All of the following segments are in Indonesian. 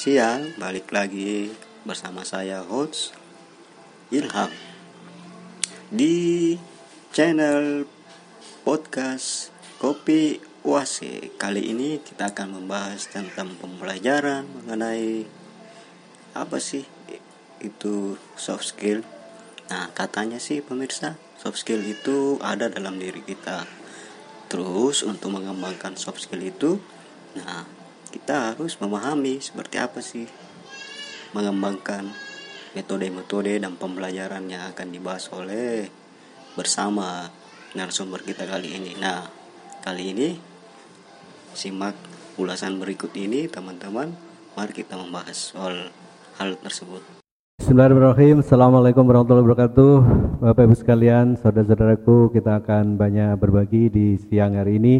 Siang. Balik lagi bersama saya host Ilham di channel podcast Kopi Wase. Kali ini kita akan membahas tentang pembelajaran mengenai apa sih itu soft skill. Nah, katanya sih pemirsa, soft skill itu ada dalam diri kita. Terus untuk mengembangkan soft skill itu, nah kita harus memahami seperti apa sih mengembangkan metode-metode dan pembelajaran yang akan dibahas oleh bersama narasumber kita kali ini. Nah, kali ini simak ulasan berikut ini teman-teman. Mari kita membahas soal hal tersebut. Bismillahirrahmanirrahim. Assalamualaikum warahmatullahi wabarakatuh. Bapak Ibu sekalian, saudara-saudaraku, kita akan banyak berbagi di siang hari ini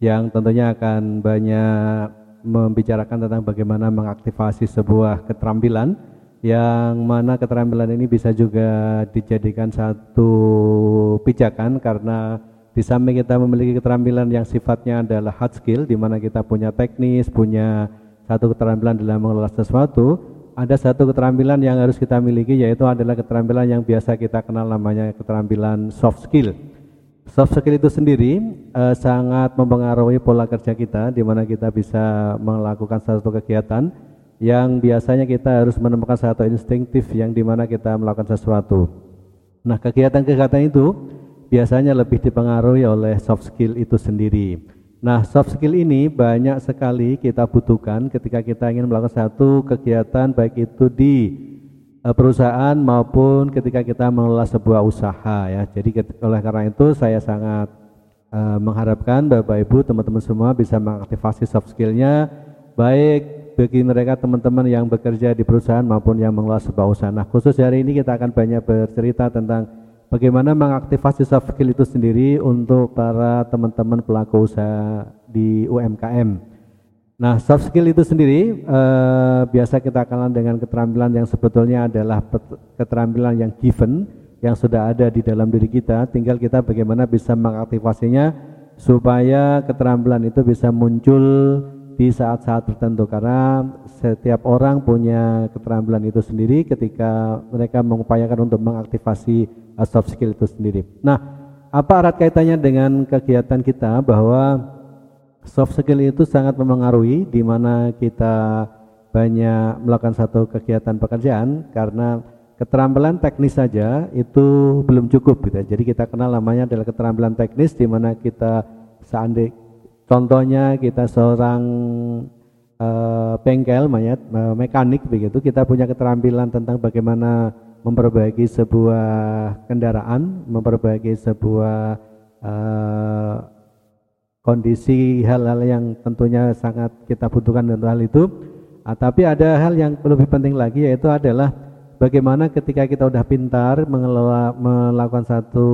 yang tentunya akan banyak membicarakan tentang bagaimana mengaktifasi sebuah keterampilan yang mana keterampilan ini bisa juga dijadikan satu pijakan karena di samping kita memiliki keterampilan yang sifatnya adalah hard skill di mana kita punya teknis, punya satu keterampilan dalam mengelola sesuatu, ada satu keterampilan yang harus kita miliki yaitu adalah keterampilan yang biasa kita kenal namanya keterampilan soft skill. Soft skill itu sendiri uh, sangat mempengaruhi pola kerja kita di mana kita bisa melakukan satu kegiatan yang biasanya kita harus menemukan satu instinktif yang di mana kita melakukan sesuatu. Nah, kegiatan-kegiatan itu biasanya lebih dipengaruhi oleh soft skill itu sendiri. Nah, soft skill ini banyak sekali kita butuhkan ketika kita ingin melakukan satu kegiatan baik itu di perusahaan maupun ketika kita mengelola sebuah usaha ya. Jadi oleh karena itu saya sangat uh, mengharapkan Bapak Ibu teman-teman semua bisa mengaktifasi soft skillnya baik bagi mereka teman-teman yang bekerja di perusahaan maupun yang mengelola sebuah usaha. Nah khusus hari ini kita akan banyak bercerita tentang bagaimana mengaktifasi soft skill itu sendiri untuk para teman-teman pelaku usaha di UMKM. Nah, soft skill itu sendiri eh, biasa kita kenal dengan keterampilan yang sebetulnya adalah keterampilan yang given, yang sudah ada di dalam diri kita, tinggal kita bagaimana bisa mengaktifasinya supaya keterampilan itu bisa muncul di saat-saat tertentu. Karena setiap orang punya keterampilan itu sendiri ketika mereka mengupayakan untuk mengaktifasi uh, soft skill itu sendiri. Nah, apa erat kaitannya dengan kegiatan kita? Bahwa soft skill itu sangat mempengaruhi di mana kita banyak melakukan satu kegiatan pekerjaan karena keterampilan teknis saja itu belum cukup gitu. Ya. Jadi kita kenal namanya adalah keterampilan teknis di mana kita seandainya contohnya kita seorang uh, bengkel mayat uh, mekanik begitu kita punya keterampilan tentang bagaimana memperbaiki sebuah kendaraan, memperbaiki sebuah uh, kondisi hal-hal yang tentunya sangat kita butuhkan untuk hal itu. Ah, tapi ada hal yang lebih penting lagi yaitu adalah bagaimana ketika kita sudah pintar mengelola melakukan satu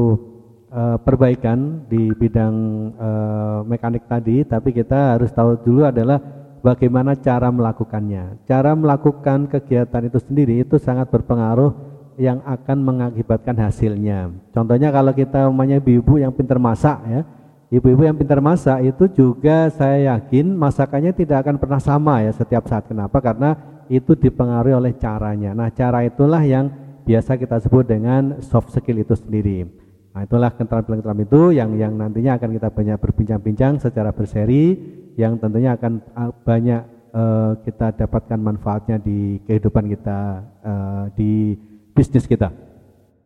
uh, perbaikan di bidang uh, mekanik tadi, tapi kita harus tahu dulu adalah bagaimana cara melakukannya. Cara melakukan kegiatan itu sendiri itu sangat berpengaruh yang akan mengakibatkan hasilnya. Contohnya kalau kita umumnya ibu-ibu yang pintar masak ya, Ibu-ibu yang pintar masak itu juga saya yakin masakannya tidak akan pernah sama ya setiap saat. Kenapa? Karena itu dipengaruhi oleh caranya. Nah, cara itulah yang biasa kita sebut dengan soft skill itu sendiri. Nah, itulah keterampilan-keterampilan itu yang yang nantinya akan kita banyak berbincang-bincang secara berseri yang tentunya akan banyak uh, kita dapatkan manfaatnya di kehidupan kita uh, di bisnis kita.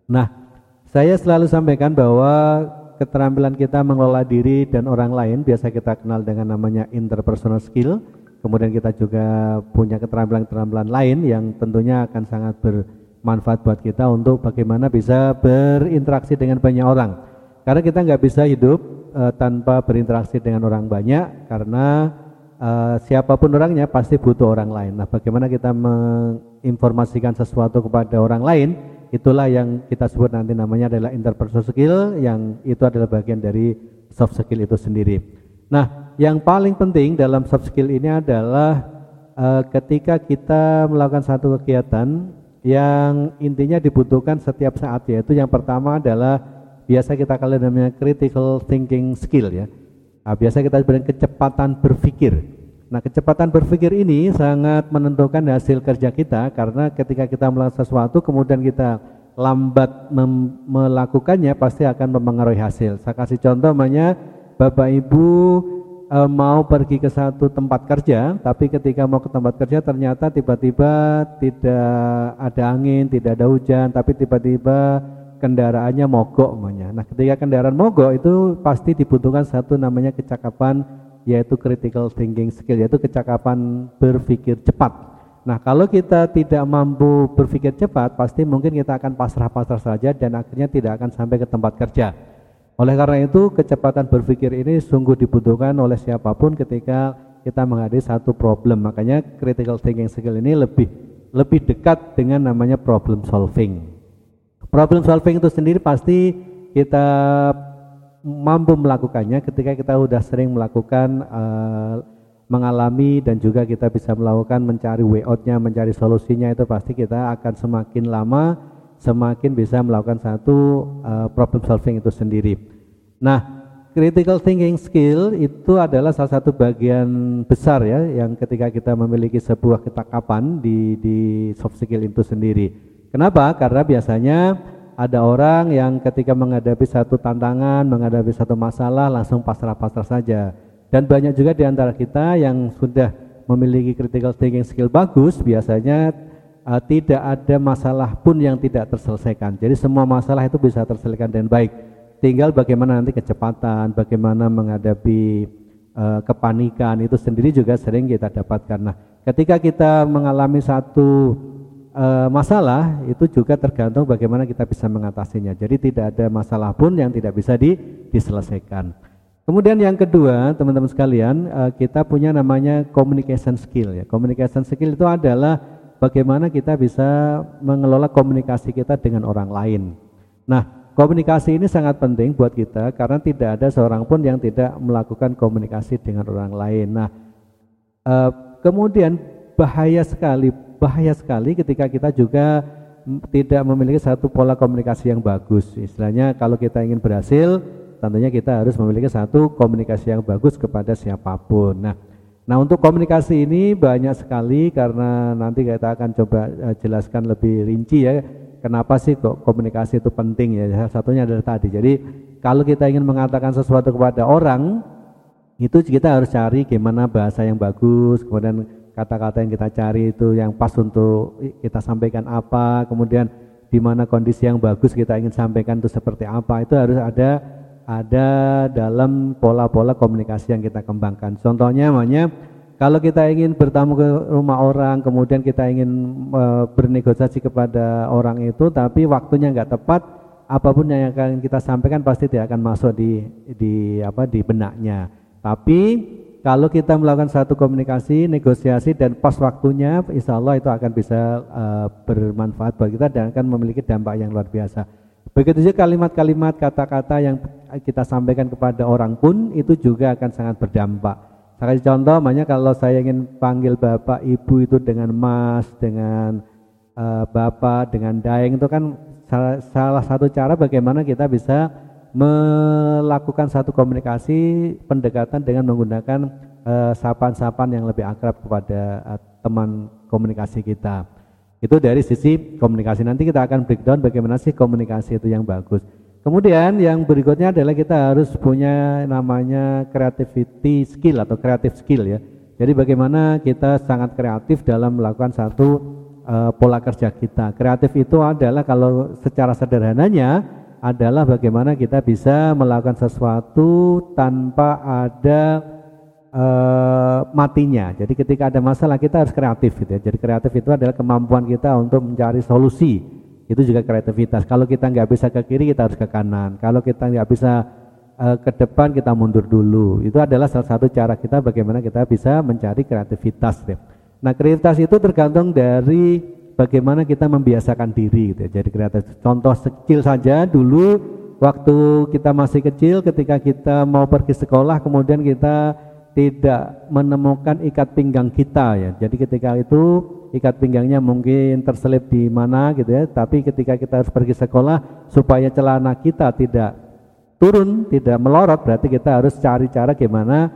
Nah, saya selalu sampaikan bahwa keterampilan kita mengelola diri dan orang lain biasa kita kenal dengan namanya interpersonal skill. Kemudian kita juga punya keterampilan-keterampilan lain yang tentunya akan sangat bermanfaat buat kita untuk bagaimana bisa berinteraksi dengan banyak orang. Karena kita nggak bisa hidup uh, tanpa berinteraksi dengan orang banyak karena uh, siapa pun orangnya pasti butuh orang lain. Nah, bagaimana kita menginformasikan sesuatu kepada orang lain itulah yang kita sebut nanti namanya adalah interpersonal skill yang itu adalah bagian dari soft skill itu sendiri. Nah, yang paling penting dalam soft skill ini adalah uh, ketika kita melakukan satu kegiatan yang intinya dibutuhkan setiap saat yaitu yang pertama adalah biasa kita kalian namanya critical thinking skill ya. Nah, biasa kita sebut kecepatan berpikir. Nah, kecepatan berpikir ini sangat menentukan hasil kerja kita karena ketika kita melakukan sesuatu kemudian kita lambat melakukannya pasti akan mempengaruhi hasil. Saya kasih contoh namanya Bapak Ibu e, mau pergi ke satu tempat kerja, tapi ketika mau ke tempat kerja ternyata tiba-tiba tidak ada angin, tidak ada hujan, tapi tiba-tiba kendaraannya mogok namanya. Nah, ketika kendaraan mogok itu pasti dibutuhkan satu namanya kecakapan yaitu critical thinking skill yaitu kecakapan berpikir cepat. Nah, kalau kita tidak mampu berpikir cepat, pasti mungkin kita akan pasrah-pasrah saja dan akhirnya tidak akan sampai ke tempat kerja. Oleh karena itu, kecepatan berpikir ini sungguh dibutuhkan oleh siapa pun ketika kita menghadapi satu problem. Makanya critical thinking skill ini lebih lebih dekat dengan namanya problem solving. Problem solving itu sendiri pasti kita mampu melakukannya ketika kita sudah sering melakukan uh, mengalami dan juga kita bisa melakukan mencari way out-nya, mencari solusinya itu pasti kita akan semakin lama semakin bisa melakukan satu uh, problem solving itu sendiri. Nah, critical thinking skill itu adalah salah satu bagian besar ya yang ketika kita memiliki sebuah ketakapan di di soft skill itu sendiri. Kenapa? Karena biasanya ada orang yang ketika menghadapi satu tantangan, menghadapi satu masalah langsung pasrah-pasrah saja. Dan banyak juga di antara kita yang sudah memiliki critical thinking skill bagus, biasanya uh, tidak ada masalah pun yang tidak terselesaikan. Jadi semua masalah itu bisa terselesaikan dengan baik. Tinggal bagaimana nanti kecepatan, bagaimana menghadapi uh, kepanikan itu sendiri juga sering kita dapatkan. Nah, ketika kita mengalami satu e, masalah itu juga tergantung bagaimana kita bisa mengatasinya. Jadi tidak ada masalah pun yang tidak bisa di, diselesaikan. Kemudian yang kedua, teman-teman sekalian, e, kita punya namanya communication skill ya. Communication skill itu adalah bagaimana kita bisa mengelola komunikasi kita dengan orang lain. Nah, komunikasi ini sangat penting buat kita karena tidak ada seorang pun yang tidak melakukan komunikasi dengan orang lain. Nah, e, kemudian bahaya sekali bahaya sekali ketika kita juga tidak memiliki satu pola komunikasi yang bagus. Istilahnya kalau kita ingin berhasil, tentunya kita harus memiliki satu komunikasi yang bagus kepada siapa pun. Nah, nah untuk komunikasi ini banyak sekali karena nanti kita akan coba uh, jelaskan lebih rinci ya. Kenapa sih kok komunikasi itu penting ya? Satunya adalah tadi. Jadi kalau kita ingin mengatakan sesuatu kepada orang, itu kita harus cari gimana bahasa yang bagus, kemudian kata-kata yang kita cari itu yang pas untuk kita sampaikan apa, kemudian di mana kondisi yang bagus kita ingin sampaikan itu seperti apa, itu harus ada ada dalam pola-pola komunikasi yang kita kembangkan. Contohnya namanya kalau kita ingin bertamu ke rumah orang, kemudian kita ingin e, bernegosiasi kepada orang itu, tapi waktunya nggak tepat, apa pun yang akan kita sampaikan pasti tidak akan masuk di di apa di benaknya. Tapi kalau kita melakukan satu komunikasi, negosiasi dan pas waktunya, insya Allah itu akan bisa uh, bermanfaat bagi kita dan akan memiliki dampak yang luar biasa. Begitu juga kalimat-kalimat, kata-kata yang kita sampaikan kepada orang pun itu juga akan sangat berdampak. Saya kasih contoh, makanya kalau saya ingin panggil bapak, ibu itu dengan mas, dengan uh, bapak, dengan daeng itu kan salah, salah satu cara bagaimana kita bisa melakukan satu komunikasi pendekatan dengan menggunakan eh, sapan-sapan uh, yang lebih akrab kepada uh, teman komunikasi kita. Itu dari sisi komunikasi. Nanti kita akan breakdown bagaimana sih komunikasi itu yang bagus. Kemudian yang berikutnya adalah kita harus punya namanya creativity skill atau creative skill ya. Jadi bagaimana kita sangat kreatif dalam melakukan satu uh, pola kerja kita. Kreatif itu adalah kalau secara sederhananya adalah bagaimana kita bisa melakukan sesuatu tanpa ada uh, matinya. Jadi ketika ada masalah kita harus kreatif gitu ya. Jadi kreatif itu adalah kemampuan kita untuk mencari solusi. Itu juga kreativitas. Kalau kita nggak bisa ke kiri kita harus ke kanan. Kalau kita nggak bisa uh, ke depan kita mundur dulu. Itu adalah salah satu cara kita bagaimana kita bisa mencari kreativitas. Ya. Nah kreativitas itu tergantung dari bagaimana kita membiasakan diri gitu ya, jadi kreatif. Contoh kecil saja dulu waktu kita masih kecil ketika kita mau pergi sekolah kemudian kita tidak menemukan ikat pinggang kita ya. Jadi ketika itu ikat pinggangnya mungkin terselip di mana gitu ya, tapi ketika kita harus pergi sekolah supaya celana kita tidak turun, tidak melorot berarti kita harus cari cara gimana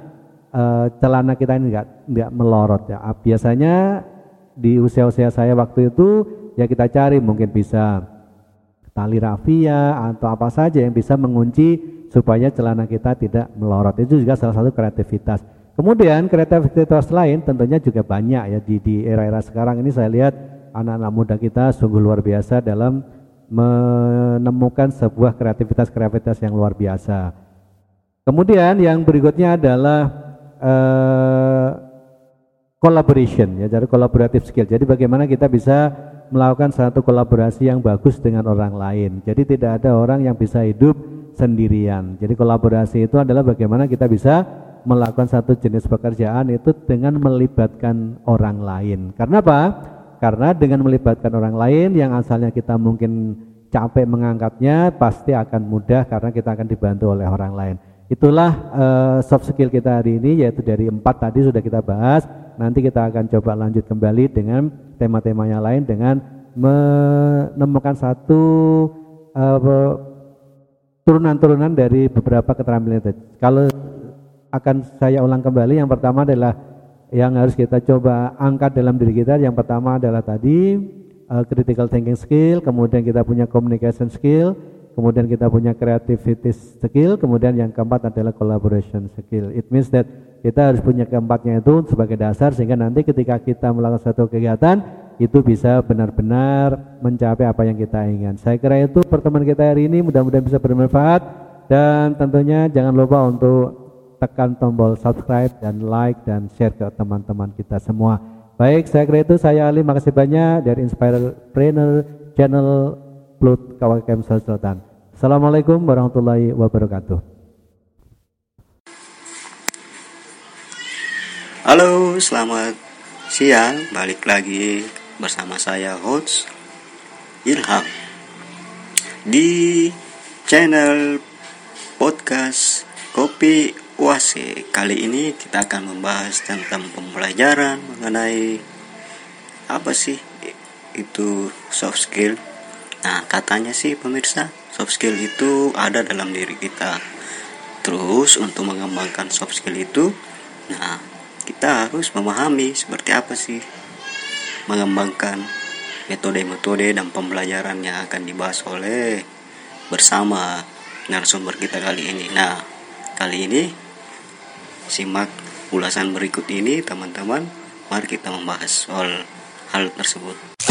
uh, celana kita ini enggak enggak melorot ya. Biasanya di usia-usia saya waktu itu ya kita cari mungkin bisa tali rafia atau apa saja yang bisa mengunci supaya celana kita tidak melorot. Itu juga salah satu kreativitas. Kemudian kreativitas lain tentunya juga banyak ya di era-era sekarang ini saya lihat anak-anak muda kita sungguh luar biasa dalam menemukan sebuah kreativitas-kreativitas yang luar biasa. Kemudian yang berikutnya adalah uh, collaboration ya, jadi collaborative skill. Jadi bagaimana kita bisa melakukan satu kolaborasi yang bagus dengan orang lain. Jadi tidak ada orang yang bisa hidup sendirian. Jadi kolaborasi itu adalah bagaimana kita bisa melakukan satu jenis pekerjaan itu dengan melibatkan orang lain. Karena apa? Karena dengan melibatkan orang lain yang asalnya kita mungkin capek mengangkatnya pasti akan mudah karena kita akan dibantu oleh orang lain. Itulah uh, soft skill kita hari ini yaitu dari empat tadi sudah kita bahas. Nanti kita akan coba lanjut kembali dengan tema-temanya lain dengan menemukan satu uh, turunan-turunan dari beberapa keterampilan itu. Kalau akan saya ulang kembali. Yang pertama adalah yang harus kita coba angkat dalam diri kita. Yang pertama adalah tadi uh, critical thinking skill, kemudian kita punya communication skill, kemudian kita punya creativity skill, kemudian yang keempat adalah collaboration skill. It means that kita harus punya keempatnya itu sebagai dasar sehingga nanti ketika kita melakukan satu kegiatan itu bisa benar-benar mencapai apa yang kita inginkan. Saya kira itu pertemuan kita hari ini mudah-mudahan bisa bermanfaat dan tentunya jangan lupa untuk tekan tombol subscribe dan like dan share ke teman-teman kita semua. Baik, saya kira itu saya Ali, makasih banyak dari Inspirepreneur Channel Plut Selatan. Assalamualaikum warahmatullahi wabarakatuh. Halo, selamat siang. Balik lagi bersama saya host Ilham di channel podcast Kopi Wase, kali ini kita akan membahas tentang pembelajaran mengenai apa sih itu soft skill. Nah, katanya sih pemirsa, soft skill itu ada dalam diri kita. Terus untuk mengembangkan soft skill itu, nah, kita harus memahami seperti apa sih mengembangkan metode-metode dan pembelajaran yang akan dibahas oleh bersama narasumber kita kali ini. Nah, kali ini simak ulasan berikut ini teman-teman mari kita membahas soal hal tersebut